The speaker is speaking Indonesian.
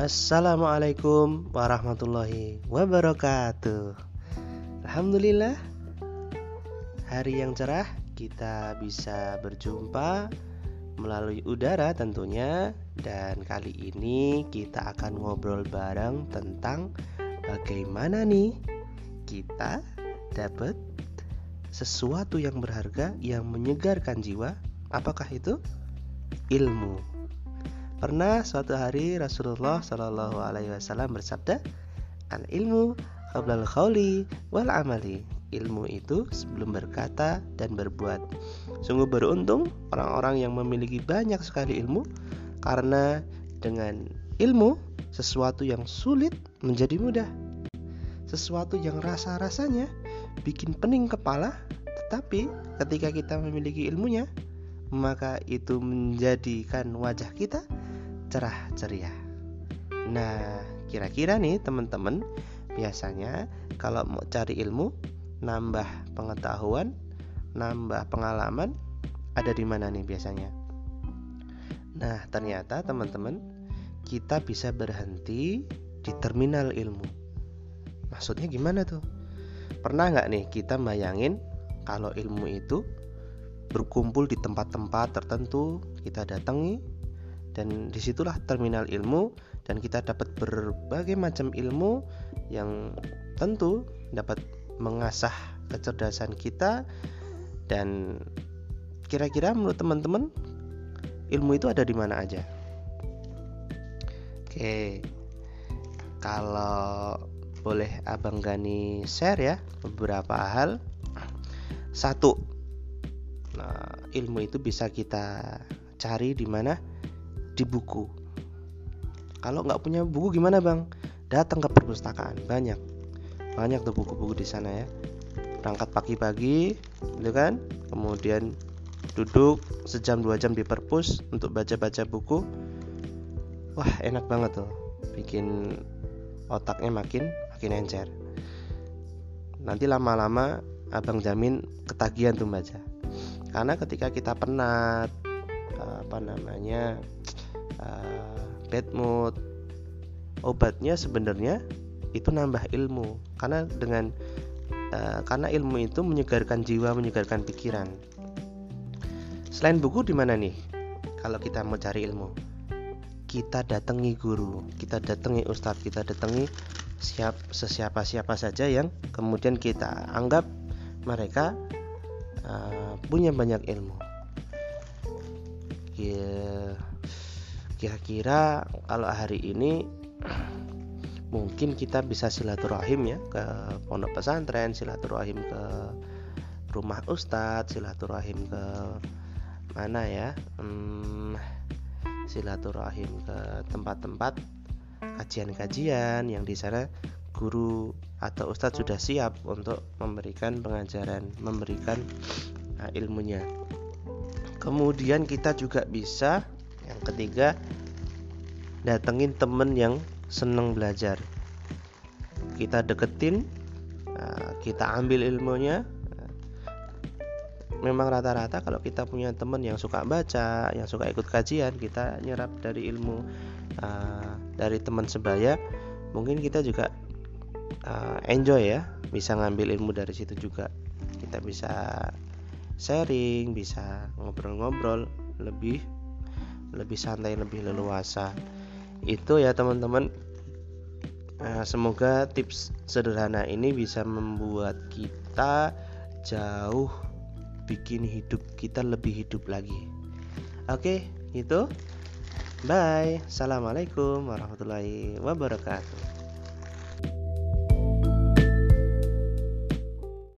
Assalamualaikum warahmatullahi wabarakatuh. Alhamdulillah, hari yang cerah kita bisa berjumpa melalui udara tentunya, dan kali ini kita akan ngobrol bareng tentang bagaimana nih kita dapat sesuatu yang berharga yang menyegarkan jiwa. Apakah itu? Ilmu. Pernah suatu hari Rasulullah Shallallahu Alaihi Wasallam bersabda, "Al ilmu qablal khawli wal amali." Ilmu itu sebelum berkata dan berbuat. Sungguh beruntung orang-orang yang memiliki banyak sekali ilmu, karena dengan ilmu sesuatu yang sulit menjadi mudah. Sesuatu yang rasa-rasanya bikin pening kepala, tetapi ketika kita memiliki ilmunya, maka itu menjadikan wajah kita cerah ceria. Nah, kira-kira nih teman-teman, biasanya kalau mau cari ilmu, nambah pengetahuan, nambah pengalaman, ada di mana nih biasanya? Nah, ternyata teman-teman, kita bisa berhenti di terminal ilmu. Maksudnya gimana tuh? Pernah nggak nih kita bayangin kalau ilmu itu berkumpul di tempat-tempat tertentu, kita datangi, dan di situlah terminal ilmu dan kita dapat berbagai macam ilmu yang tentu dapat mengasah kecerdasan kita. Dan kira-kira menurut teman-teman ilmu itu ada di mana aja? Oke kalau boleh abang Gani share ya beberapa hal. Satu nah, ilmu itu bisa kita cari di mana di buku. Kalau nggak punya buku gimana bang? Datang ke perpustakaan banyak, banyak tuh buku-buku di sana ya. Berangkat pagi-pagi, gitu kan? Kemudian duduk sejam dua jam di perpus untuk baca-baca buku. Wah enak banget tuh, bikin otaknya makin makin encer. Nanti lama-lama abang jamin ketagihan tuh baca. Karena ketika kita penat, apa namanya uh, bad mood. Obatnya sebenarnya itu nambah ilmu. Karena dengan uh, karena ilmu itu menyegarkan jiwa menyegarkan pikiran. Selain buku di mana nih? Kalau kita mau cari ilmu. Kita datangi guru kita datangi ustadz kita datangi siap sesiapa siapa saja yang kemudian kita anggap mereka uh, punya banyak ilmu. Ya kira-kira kalau hari ini mungkin kita bisa silaturahim ya ke pondok pesantren silaturahim ke rumah ustadz silaturahim ke mana ya hmm, silaturahim ke tempat-tempat kajian-kajian yang di sana guru atau ustadz sudah siap untuk memberikan pengajaran memberikan uh, ilmunya. Kemudian kita juga bisa yang ketiga datengin temen yang seneng belajar. Kita deketin nah, kita ambil ilmunya. Memang rata-rata kalau kita punya temen yang suka baca yang suka ikut kajian kita nyerap dari ilmu uh, dari teman sebaya. Mungkin kita juga uh, enjoy ya bisa ngambil ilmu dari situ juga. Kita bisa sharing bisa ngobrol-ngobrol lebih lebih santai lebih leluasa itu ya teman-teman. Nah, semoga tips sederhana ini bisa membuat kita jauh bikin hidup kita lebih hidup lagi. Oke itu. Bye. Assalamualaikum warahmatullahi wabarakatuh